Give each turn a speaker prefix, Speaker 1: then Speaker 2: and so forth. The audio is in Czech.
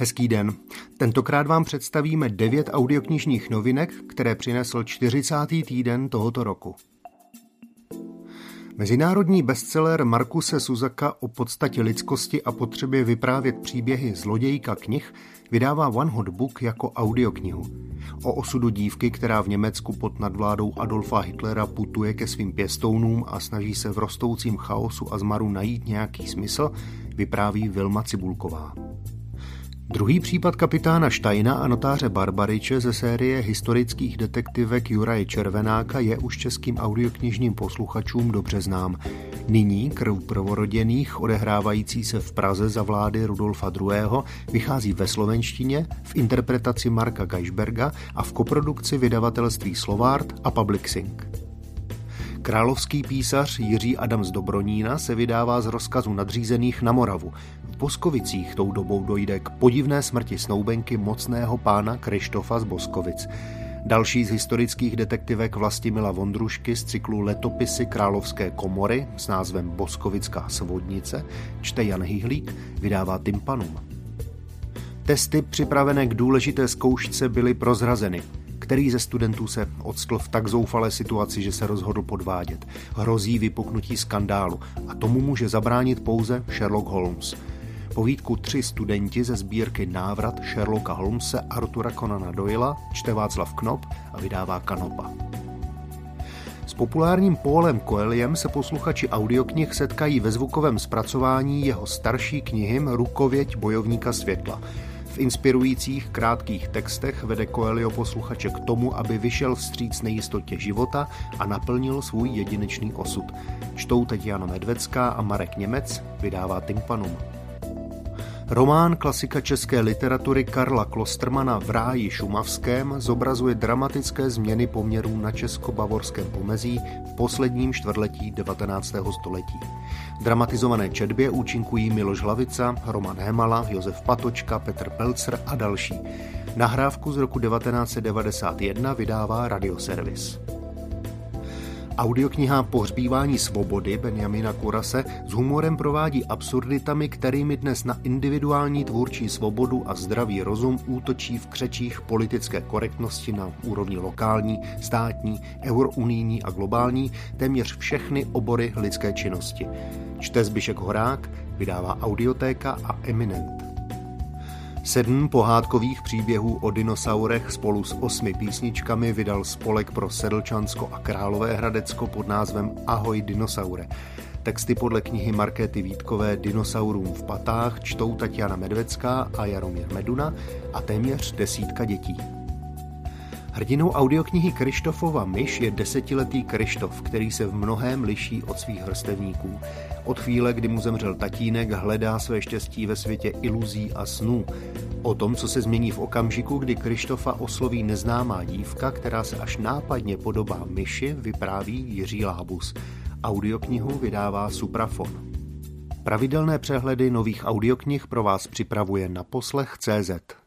Speaker 1: Hezký den. Tentokrát vám představíme devět audioknižních novinek, které přinesl 40. týden tohoto roku. Mezinárodní bestseller Markuse Suzaka o podstatě lidskosti a potřebě vyprávět příběhy zlodějka knih vydává One Hot Book jako audioknihu. O osudu dívky, která v Německu pod nadvládou Adolfa Hitlera putuje ke svým pěstounům a snaží se v rostoucím chaosu a zmaru najít nějaký smysl, vypráví Vilma Cibulková. Druhý případ kapitána Štajna a notáře Barbariče ze série historických detektivek Juraje Červenáka je už českým audioknižním posluchačům dobře znám. Nyní krv prvoroděných, odehrávající se v Praze za vlády Rudolfa II., vychází ve slovenštině, v interpretaci Marka Geisberga a v koprodukci vydavatelství Slovart a Publixing. Královský písař Jiří z Dobronína se vydává z rozkazu nadřízených na Moravu. Boskovicích tou dobou dojde k podivné smrti snoubenky mocného pána Krištofa z Boskovic. Další z historických detektivek Vlastimila Vondrušky z cyklu Letopisy Královské komory s názvem Boskovická svodnice čte Jan Hyhlík, vydává Tympanum. Testy připravené k důležité zkoušce byly prozrazeny. Který ze studentů se odstl v tak zoufalé situaci, že se rozhodl podvádět? Hrozí vypuknutí skandálu a tomu může zabránit pouze Sherlock Holmes. Povídku Tři studenti ze sbírky Návrat Sherlocka Holmese Artura Conana Doyla čte Václav Knop a vydává Kanopa. S populárním Paulem Coeliem se posluchači audioknih setkají ve zvukovém zpracování jeho starší knihy Rukověď bojovníka světla – v inspirujících krátkých textech vede Coelho posluchače k tomu, aby vyšel vstříc nejistotě života a naplnil svůj jedinečný osud. Čtou teď Jana Medvecká a Marek Němec, vydává Tympanum. Román klasika české literatury Karla Klostermana v ráji šumavském zobrazuje dramatické změny poměrů na česko-bavorském pomezí v posledním čtvrtletí 19. století. Dramatizované četbě účinkují Miloš Hlavica, Roman Hemala, Josef Patočka, Petr Pelcer a další. Nahrávku z roku 1991 vydává Radioservis. Audiokniha Pohřbívání svobody Benjamina Kurase s humorem provádí absurditami, kterými dnes na individuální tvůrčí svobodu a zdravý rozum útočí v křečích politické korektnosti na úrovni lokální, státní, eurounijní a globální téměř všechny obory lidské činnosti. Čte Zbyšek Horák, vydává Audiotéka a Eminent. Sedm pohádkových příběhů o dinosaurech spolu s osmi písničkami vydal spolek pro Sedlčansko a Králové Hradecko pod názvem Ahoj dinosaure. Texty podle knihy Markéty Vítkové Dinosaurům v patách čtou Tatiana Medvecká a Jaromír Meduna a téměř desítka dětí. Hrdinou audioknihy Krištofova myš je desetiletý Krištof, který se v mnohém liší od svých vrstevníků. Od chvíle, kdy mu zemřel tatínek, hledá své štěstí ve světě iluzí a snů. O tom, co se změní v okamžiku, kdy Krištofa osloví neznámá dívka, která se až nápadně podobá myši, vypráví Jiří Lábus. Audioknihu vydává Suprafon. Pravidelné přehledy nových audioknih pro vás připravuje na poslech CZ.